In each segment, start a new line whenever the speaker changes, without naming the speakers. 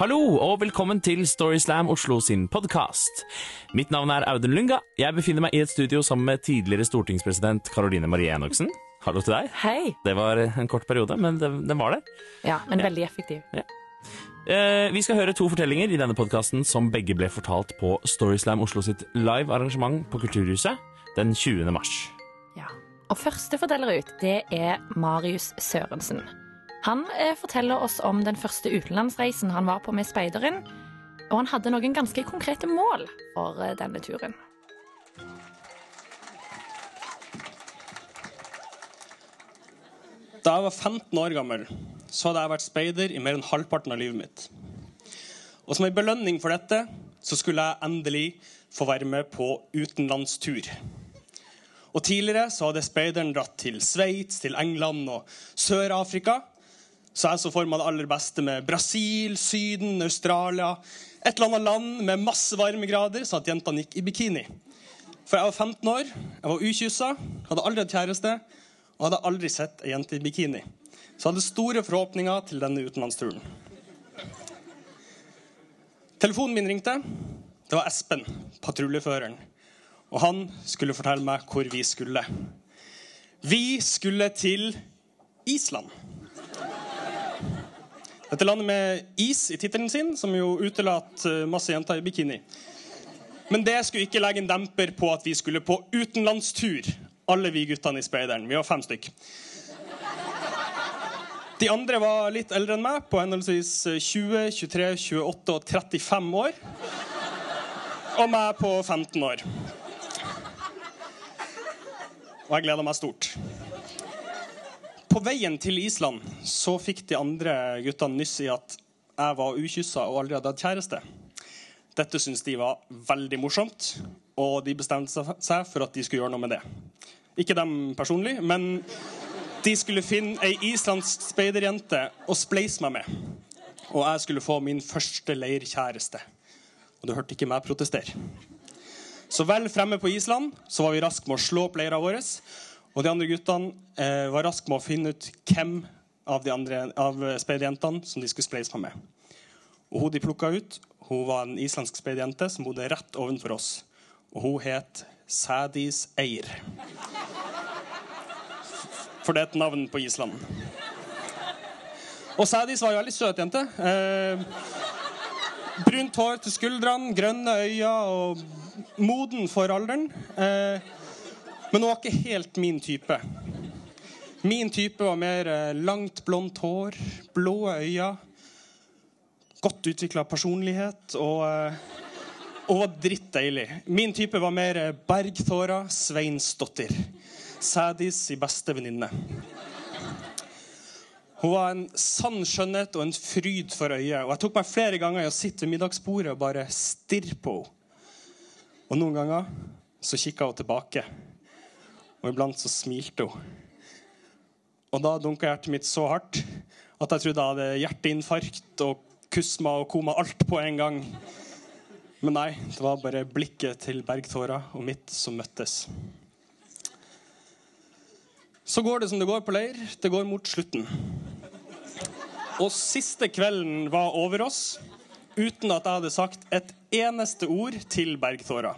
Hallo og velkommen til Storyslam Oslo sin podkast. Mitt navn er Audun Lunga. Jeg befinner meg i et studio sammen med tidligere stortingspresident Caroline Marie Enoksen. Hallo til deg.
Hei.
Det var en kort periode, men den, den var det.
Ja, men veldig effektiv.
Eh, vi skal høre to fortellinger i denne podkasten som begge ble fortalt på Storyslam Oslo sitt live arrangement på Kulturhuset den 20. mars.
Ja. Og første forteller ut, det er Marius Sørensen. Han eh, forteller oss om den første utenlandsreisen han var på med speideren. Og han hadde noen ganske konkrete mål for eh, denne turen.
Da jeg var 15 år gammel, så hadde jeg vært speider i mer enn halvparten av livet mitt. Og som en belønning for dette så skulle jeg endelig få være med på utenlandstur. Og Tidligere så hadde speideren dratt til Sveits, til England og Sør-Afrika. Så jeg så for meg det aller beste med Brasil, Syden, Australia. Et eller annet land med masse varmegrader, så at jentene gikk i bikini. For jeg var 15 år, jeg var ukyssa, hadde aldri hatt kjæreste og hadde aldri sett ei jente i bikini. Så jeg hadde store forhåpninger til denne utenlandsturen. Telefonen min ringte. Det var Espen, patruljeføreren. Og han skulle fortelle meg hvor vi skulle. Vi skulle til Island. Dette landet med is i tittelen sin, som jo utelater masse jenter i bikini. Men det skulle ikke legge en demper på at vi skulle på utenlandstur, alle vi guttene i speideren. Vi var fem stykk. De andre var litt eldre enn meg, på henholdsvis 20, 23, 28 og 35 år. Og meg på 15 år. Og jeg gleda meg stort. På veien til Island så fikk de andre guttene nyss i at jeg var ukyssa og aldri hadde hatt kjæreste. Dette syntes de var veldig morsomt, og de bestemte seg for at de skulle gjøre noe med det. Ikke dem personlig, men de skulle finne ei islandsk speiderjente å spleise meg med. Og jeg skulle få min første leirkjæreste. Og du hørte ikke meg protestere. Så vel fremme på Island så var vi raske med å slå opp leira våre. Og de andre guttene eh, var raske med å finne ut hvem av de andre av speiderjentene som de skulle spleise meg med. Og hun de plukka ut, hun var en islandsk speiderjente som bodde rett ovenfor oss. Og hun het Sædis Eir. For det er et navn på Island. Og Sædis var jo veldig søt jente. Eh, brunt hår til skuldrene, grønne øyne og moden for alderen. Eh, men hun var ikke helt min type. Min type var mer eh, langt, blondt hår, blå øyne, godt utvikla personlighet og, eh, og drittdeilig. Min type var mer Bergtåra Bergthora Sveinsdottir. Sædis i beste venninne. Hun var en sann skjønnhet og en fryd for øyet. Og jeg tok meg flere ganger i å sitte ved middagsbordet og bare stirre på henne. Og noen ganger så kikka hun tilbake, og iblant så smilte hun. Og da dunka hjertet mitt så hardt at jeg trodde jeg hadde hjerteinfarkt og kusma og koma alt på en gang. Men nei, det var bare blikket til Bergtåra og mitt som møttes. Så går det som det går på leir. Det går mot slutten. Og siste kvelden var over oss uten at jeg hadde sagt et eneste ord til Bergtåra.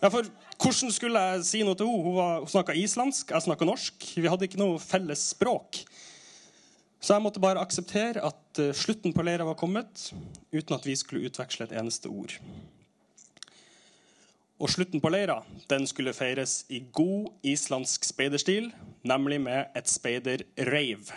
Ja, for hvordan skulle jeg si noe til henne? Hun, hun snakka islandsk, jeg snakka norsk. Vi hadde ikke noe felles språk. Så jeg måtte bare akseptere at eh, slutten på leira var kommet, uten at vi skulle utveksle et eneste ord. Og slutten på leira den skulle feires i god islandsk speiderstil, nemlig med et speiderreiv.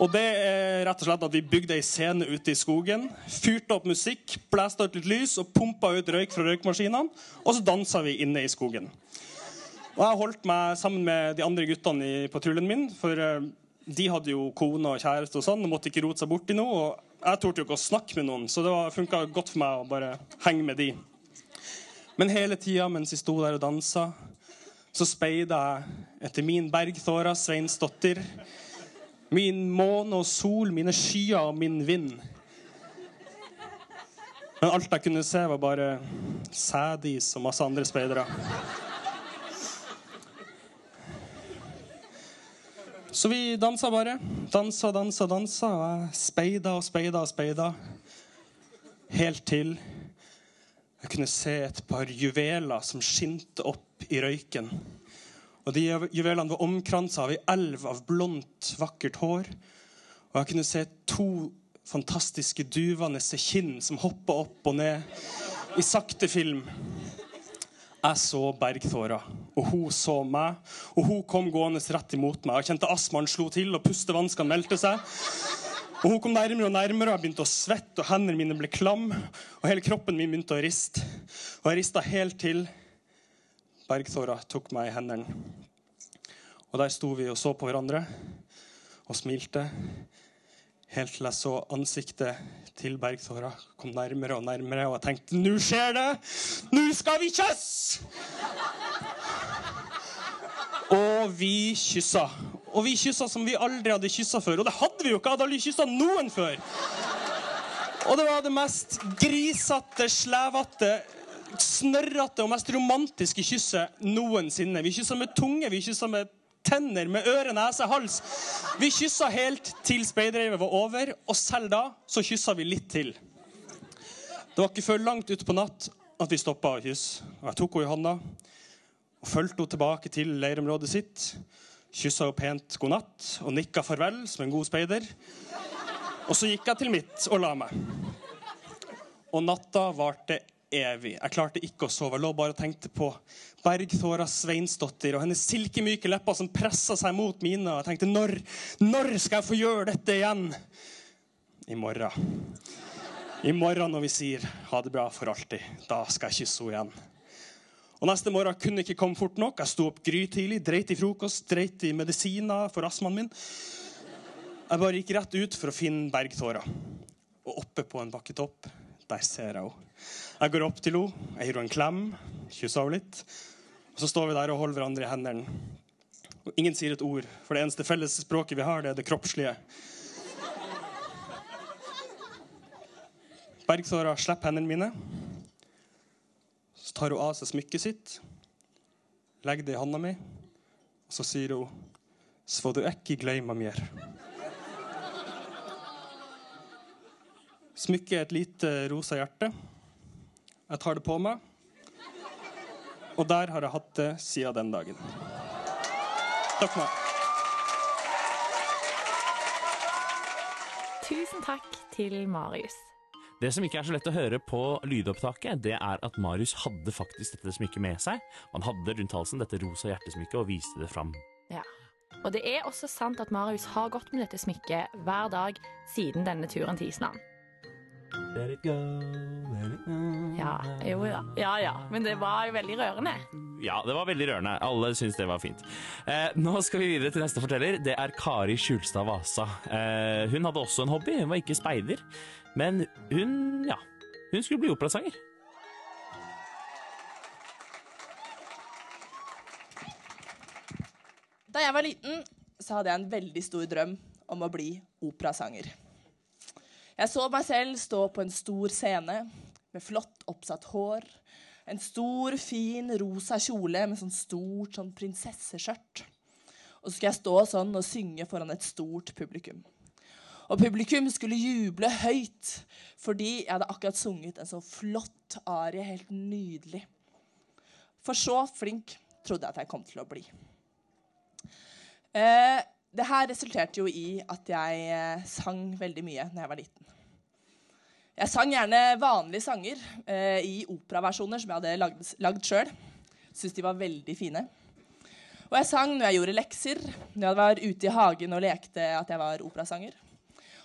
Og det er rett og slett at vi bygde ei scene ute i skogen, fyrte opp musikk, blæste ut litt lys og pumpa ut røyk fra røykmaskinene, og så dansa vi inne i skogen. Og jeg holdt meg sammen med de andre guttene i patruljen min, for eh, de hadde jo kone og kjæreste og sånn, og måtte ikke rote seg borti noe. Og jeg torde jo ikke å snakke med noen, så det funka godt for meg å bare henge med de. Men hele tida mens vi sto der og dansa, så speida jeg etter min Bergthåra Sveinsdottir. Min måne og sol, mine skyer og min vind. Men alt jeg kunne se, var bare sædis og masse andre speidere. Så vi dansa bare. Dansa dansa dansa. Og jeg speida og speida og speida. Helt til jeg kunne se et par juveler som skinte opp i røyken. Og de juvelene var omkransa av ei elv av blondt, vakkert hår. Og jeg kunne se to fantastiske duvende kinn som hoppa opp og ned i sakte film. Jeg så bergtåra, og hun så meg. Og hun kom gående rett imot meg. Jeg kjente astmaen slo til, og pustevanskene meldte seg. Og Hun kom nærmere og nærmere, og jeg begynte å svette, og hendene mine ble klam. Og hele kroppen min begynte å riste. Og jeg rista helt til Bergthåra tok meg i hendene. Og der sto vi og så på hverandre og smilte. Helt til jeg så ansiktet til bergtåra kom nærmere og nærmere, og jeg tenkte nå skjer det! Nå skal vi kysse! Og vi kyssa. Og vi kyssa som vi aldri hadde kyssa før. Og det hadde vi jo ikke! Hadde aldri kyssa noen før. Og det var det mest grisete, slevete, snørrete og mest romantiske kysset noensinne. Vi kyssa med tunge, vi kyssa med tenner, med øre, nese, hals. Vi kyssa helt til speiderreivet var over, og selv da så kyssa vi litt til. Det var ikke før langt utpå natt at vi stoppa å kysse. Jeg tok henne i hånda og fulgte henne tilbake til leirområdet sitt. Kyssa henne pent god natt og nikka farvel som en god speider. Og så gikk jeg til mitt og la meg. Og natta varte evig. Jeg klarte ikke å sove. Jeg lå bare og tenkte på Bergthåra Sveinsdottir og hennes silkemyke lepper som pressa seg mot mine. Jeg tenkte når, når skal jeg få gjøre dette igjen? I morgen. I morgen når vi sier ha det bra for alltid. Da skal jeg kysse henne igjen. Og Neste morgen kunne ikke komme fort nok. Jeg sto opp grytidlig, dreit i frokost, dreit i medisiner for astmaen min. Jeg bare gikk rett ut for å finne Bergtåra. Og oppe på en bakketopp, der ser jeg henne. Jeg går opp til henne, jeg gir henne en klem, kysser henne litt. Og så står vi der og holder hverandre i hendene. Og ingen sier et ord, for det eneste felles språket vi har, det er det kroppslige. Bergsåra slipper hendene mine. Så tar hun av seg smykket sitt, legger det i handa mi, og så sier hun Så du ekki glemme mer. Smykket er et lite rosa hjerte. Jeg tar det på meg, og der har jeg hatt det siden den dagen. Takk for meg.
Tusen takk til Marius.
Det som ikke er så lett å høre på lydopptaket, det er at Marius hadde faktisk dette smykket med seg. Han hadde rundt halsen dette rosa hjertesmykket og viste det fram.
Ja. Og det er også sant at Marius har gått med dette smykket hver dag siden denne turen til Island.
Let it go, let it go.
Ja, jo da. Ja ja. Men det var jo veldig rørende.
Ja, det var veldig rørende. Alle syntes det var fint. Eh, nå skal vi videre til neste forteller. Det er Kari Skjulstad Vasa. Eh, hun hadde også en hobby. Hun var ikke speider. Men hun, ja, hun skulle bli operasanger.
Da jeg var liten, så hadde jeg en veldig stor drøm om å bli operasanger. Jeg så meg selv stå på en stor scene med flott oppsatt hår, en stor, fin rosa kjole med sånn stort sånn prinsesseskjørt. Og så skulle jeg stå sånn og synge foran et stort publikum. Og publikum skulle juble høyt fordi jeg hadde akkurat sunget en så flott arie, helt nydelig. For så flink trodde jeg at jeg kom til å bli. Eh, det her resulterte jo i at jeg eh, sang veldig mye når jeg var liten. Jeg sang gjerne vanlige sanger eh, i operaversjoner som jeg hadde lagd, lagd sjøl. Syntes de var veldig fine. Og jeg sang når jeg gjorde lekser, når jeg var ute i hagen og lekte at jeg var operasanger.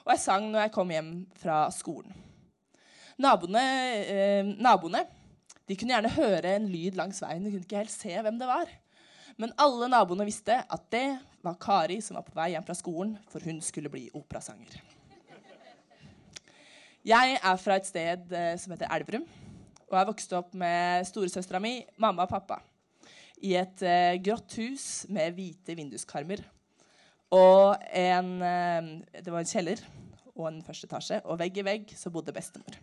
Og jeg sang når jeg kom hjem fra skolen. Naboene, eh, naboene de kunne gjerne høre en lyd langs veien. De kunne ikke helt se hvem det var. Men alle naboene visste at det var Kari som var på vei hjem fra skolen, for hun skulle bli operasanger. Jeg er fra et sted eh, som heter Elverum, og jeg vokste opp med storesøstera mi, mamma og pappa, i et eh, grått hus med hvite vinduskarmer. Og en, eh, det var en kjeller og en første etasje, og vegg i vegg så bodde bestemor.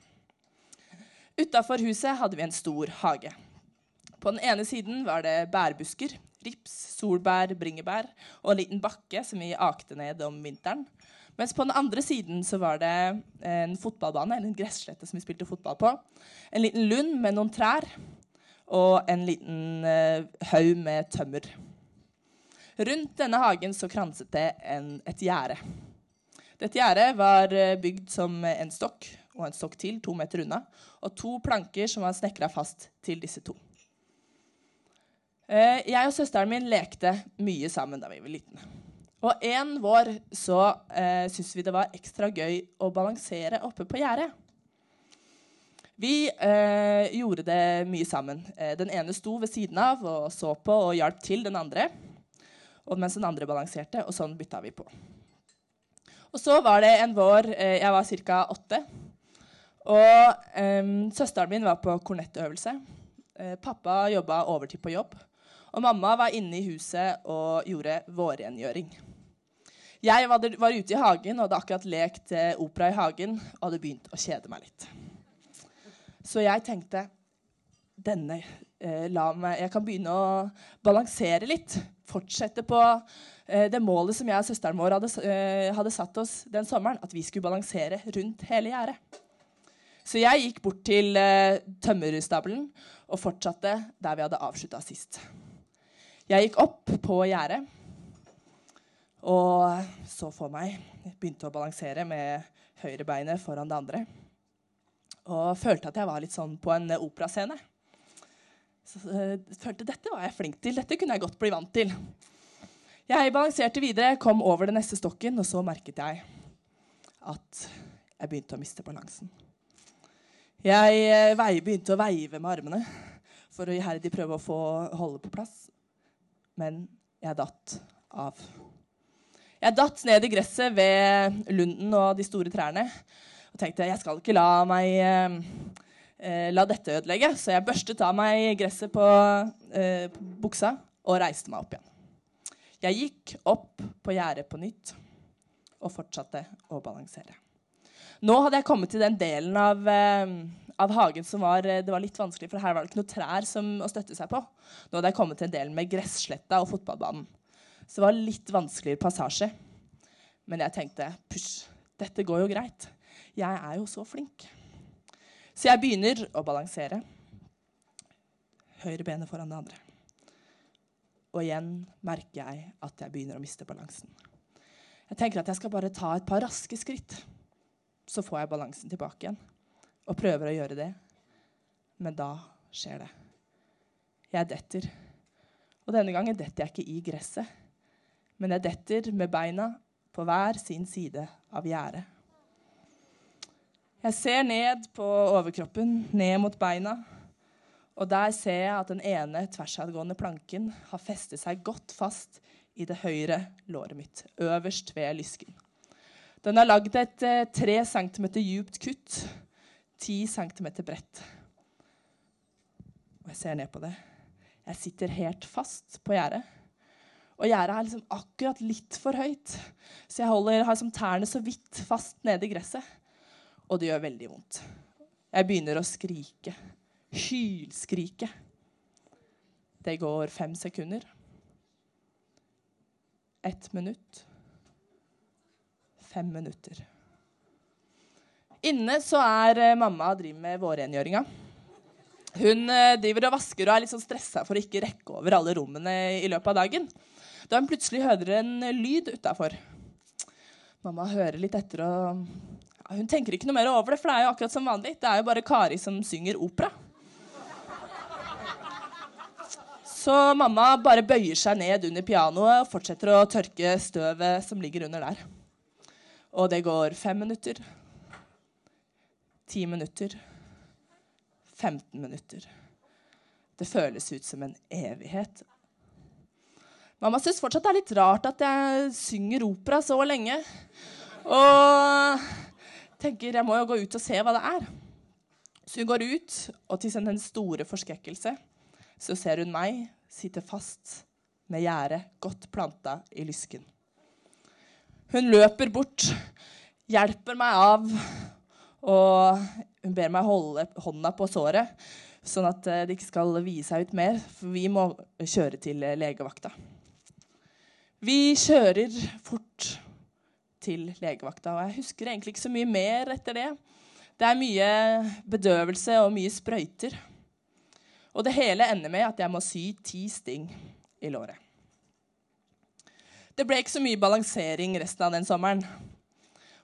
Utafor huset hadde vi en stor hage. På den ene siden var det bærbusker, rips, solbær, bringebær og en liten bakke som vi akte ned om vinteren. Mens på den andre siden så var det en fotballbane, eller en gresslette som vi spilte fotball på. En liten lund med noen trær og en liten uh, haug med tømmer. Rundt denne hagen så kranset det en, et gjerde. Dette gjerdet var uh, bygd som en stokk og en stokk til to meter unna, og to planker som var snekra fast til disse to. Uh, jeg og søsteren min lekte mye sammen da vi var liten. Og en vår så eh, syntes vi det var ekstra gøy å balansere oppe på gjerdet. Vi eh, gjorde det mye sammen. Eh, den ene sto ved siden av og så på og hjalp til den andre. Og mens den andre balanserte, og sånn bytta vi på. Og så var det en vår eh, Jeg var ca. åtte. Og eh, søsteren min var på kornettøvelse. Eh, pappa jobba overtid på jobb. Og mamma var inne i huset og gjorde vårrengjøring. Jeg var, ute i hagen og hadde akkurat lekt eh, opera i hagen og hadde begynt å kjede meg litt. Så jeg tenkte denne eh, la meg, Jeg kan begynne å balansere litt. Fortsette på eh, det målet som jeg og søsteren vår hadde, eh, hadde, satt oss den sommeren. At vi skulle balansere rundt hele gjerdet. Så jeg gikk bort til eh, tømmerstabelen og fortsatte der vi hadde avslutta sist. Jeg gikk opp på gjerdet og så for meg. Begynte å balansere med høyrebeinet foran det andre. Og følte at jeg var litt sånn på en operascene. Så uh, følte dette var jeg flink til. Dette kunne jeg godt bli vant til. Jeg balanserte videre, kom over den neste stokken, og så merket jeg at jeg begynte å miste balansen. Jeg uh, begynte å veive med armene for å iherdig prøve å få holde på plass. Men jeg datt av. Jeg datt ned i gresset ved lunden og de store trærne og tenkte jeg skal ikke la meg eh, la dette ødelegge. Så jeg børstet av meg gresset på, eh, på buksa og reiste meg opp igjen. Jeg gikk opp på gjerdet på nytt og fortsatte å balansere. Nå hadde jeg kommet til den delen av, eh, av hagen som var, eh, det var litt vanskelig, for her var det ikke noe trær som, å støtte seg på. Nå hadde jeg kommet til en del med gressletta og fotballbanen. Så det var litt vanskeligere passasje. Men jeg tenkte push, dette går jo greit. Jeg er jo så flink. Så jeg begynner å balansere. Høyre benet foran det andre. Og igjen merker jeg at jeg begynner å miste balansen. Jeg tenker at jeg skal bare ta et par raske skritt. Så får jeg balansen tilbake igjen. Og prøver å gjøre det. Men da skjer det. Jeg detter. Og denne gangen detter jeg ikke i gresset. Men jeg detter med beina på hver sin side av gjerdet. Jeg ser ned på overkroppen, ned mot beina. Og der ser jeg at den ene tversadgående planken har festet seg godt fast i det høyre låret mitt, øverst ved lysken. Den har lagd et eh, tre centimeter djupt kutt, ti centimeter bredt. Og jeg ser ned på det. Jeg sitter helt fast på gjerdet. Og gjerdet er liksom akkurat litt for høyt, så jeg holder, har som tærne så vidt fast nede i gresset og det gjør veldig vondt. Jeg begynner å skrike. Hylskrike. Det går fem sekunder. Ett minutt. Fem minutter. Inne så er eh, mamma og driver med vårrengjøringa. Hun eh, driver og vasker og er litt sånn stressa for å ikke rekke over alle rommene i løpet av dagen. Da hun plutselig hører en lyd utafor. Mamma hører litt etter og hun tenker ikke noe mer over det, for det er jo akkurat som vanlig. Det er jo bare Kari som synger opera. Så mamma bare bøyer seg ned under pianoet og fortsetter å tørke støvet som ligger under der. Og det går fem minutter, ti minutter, 15 minutter. Det føles ut som en evighet. Mamma syns fortsatt det er litt rart at jeg synger opera så lenge. Og tenker jeg må jo gå ut og se hva det er. Så hun går ut, og til sin store forskrekkelse så ser hun meg sitte fast med gjerdet godt planta i lysken. Hun løper bort, hjelper meg av, og hun ber meg holde hånda på såret. sånn at eh, det ikke skal vie seg ut mer. For vi må kjøre til eh, legevakta. Vi kjører fort til legevakta, og jeg husker egentlig ikke så mye mer etter det. Det er mye bedøvelse og mye sprøyter. Og det hele ender med at jeg må sy ti sting i låret. Det ble ikke så mye balansering resten av den sommeren.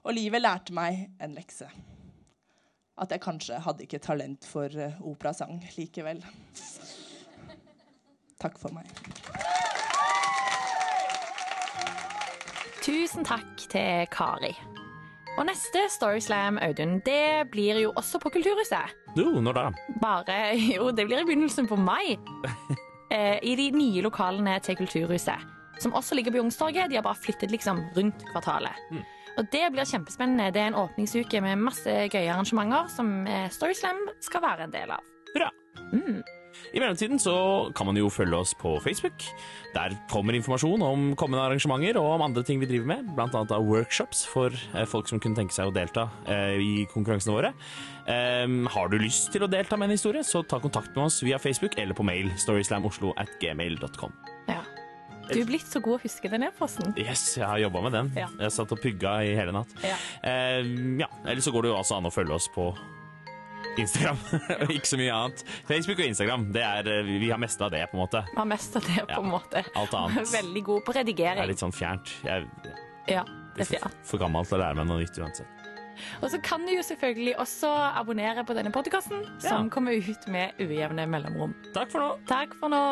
Og livet lærte meg en lekse. At jeg kanskje hadde ikke talent for uh, operasang likevel. Takk for meg.
Tusen takk til Kari. Og neste Storyslam, Audun, det blir jo også på Kulturhuset.
Jo, når da?
Bare Jo, det blir i begynnelsen på mai. Eh, I de nye lokalene til Kulturhuset, som også ligger på Youngstorget. De har bare flyttet liksom rundt kvartalet. Og det blir kjempespennende. Det er en åpningsuke med masse gøye arrangementer som eh, Storyslam skal være en del av.
Hurra! I mellomtiden så kan man jo følge oss på Facebook. Der kommer informasjon om kommende arrangementer og om andre ting vi driver med. Blant annet av workshops for eh, folk som kunne tenke seg å delta eh, i konkurransene våre. Har du lyst til å delta med en historie, så ta kontakt med oss via Facebook eller på mail storyslamoslo at gmail.com.
Ja. Du er blitt så god å huske den e-posten.
Yes, jeg har jobba med den.
Ja.
Jeg satt og pugga i hele natt.
Ja.
Eh, ja, Eller så går det jo altså an å følge oss på Instagram. Ikke så mye annet. Facebook og Instagram. Det er, eh, vi har mest av det, på en måte.
Vi har mest av det, på
Ja.
en måte.
Alt annet.
Veldig god på redigering.
Det er litt sånn fjernt. Jeg
Ja, det er
er
fjernt.
for gammel til å lære meg noe nytt uansett.
Og så kan du jo selvfølgelig også abonnere på denne podkasten, som
Ja.
kommer ut med ujevne mellomrom.
Takk for nå.
Takk for nå.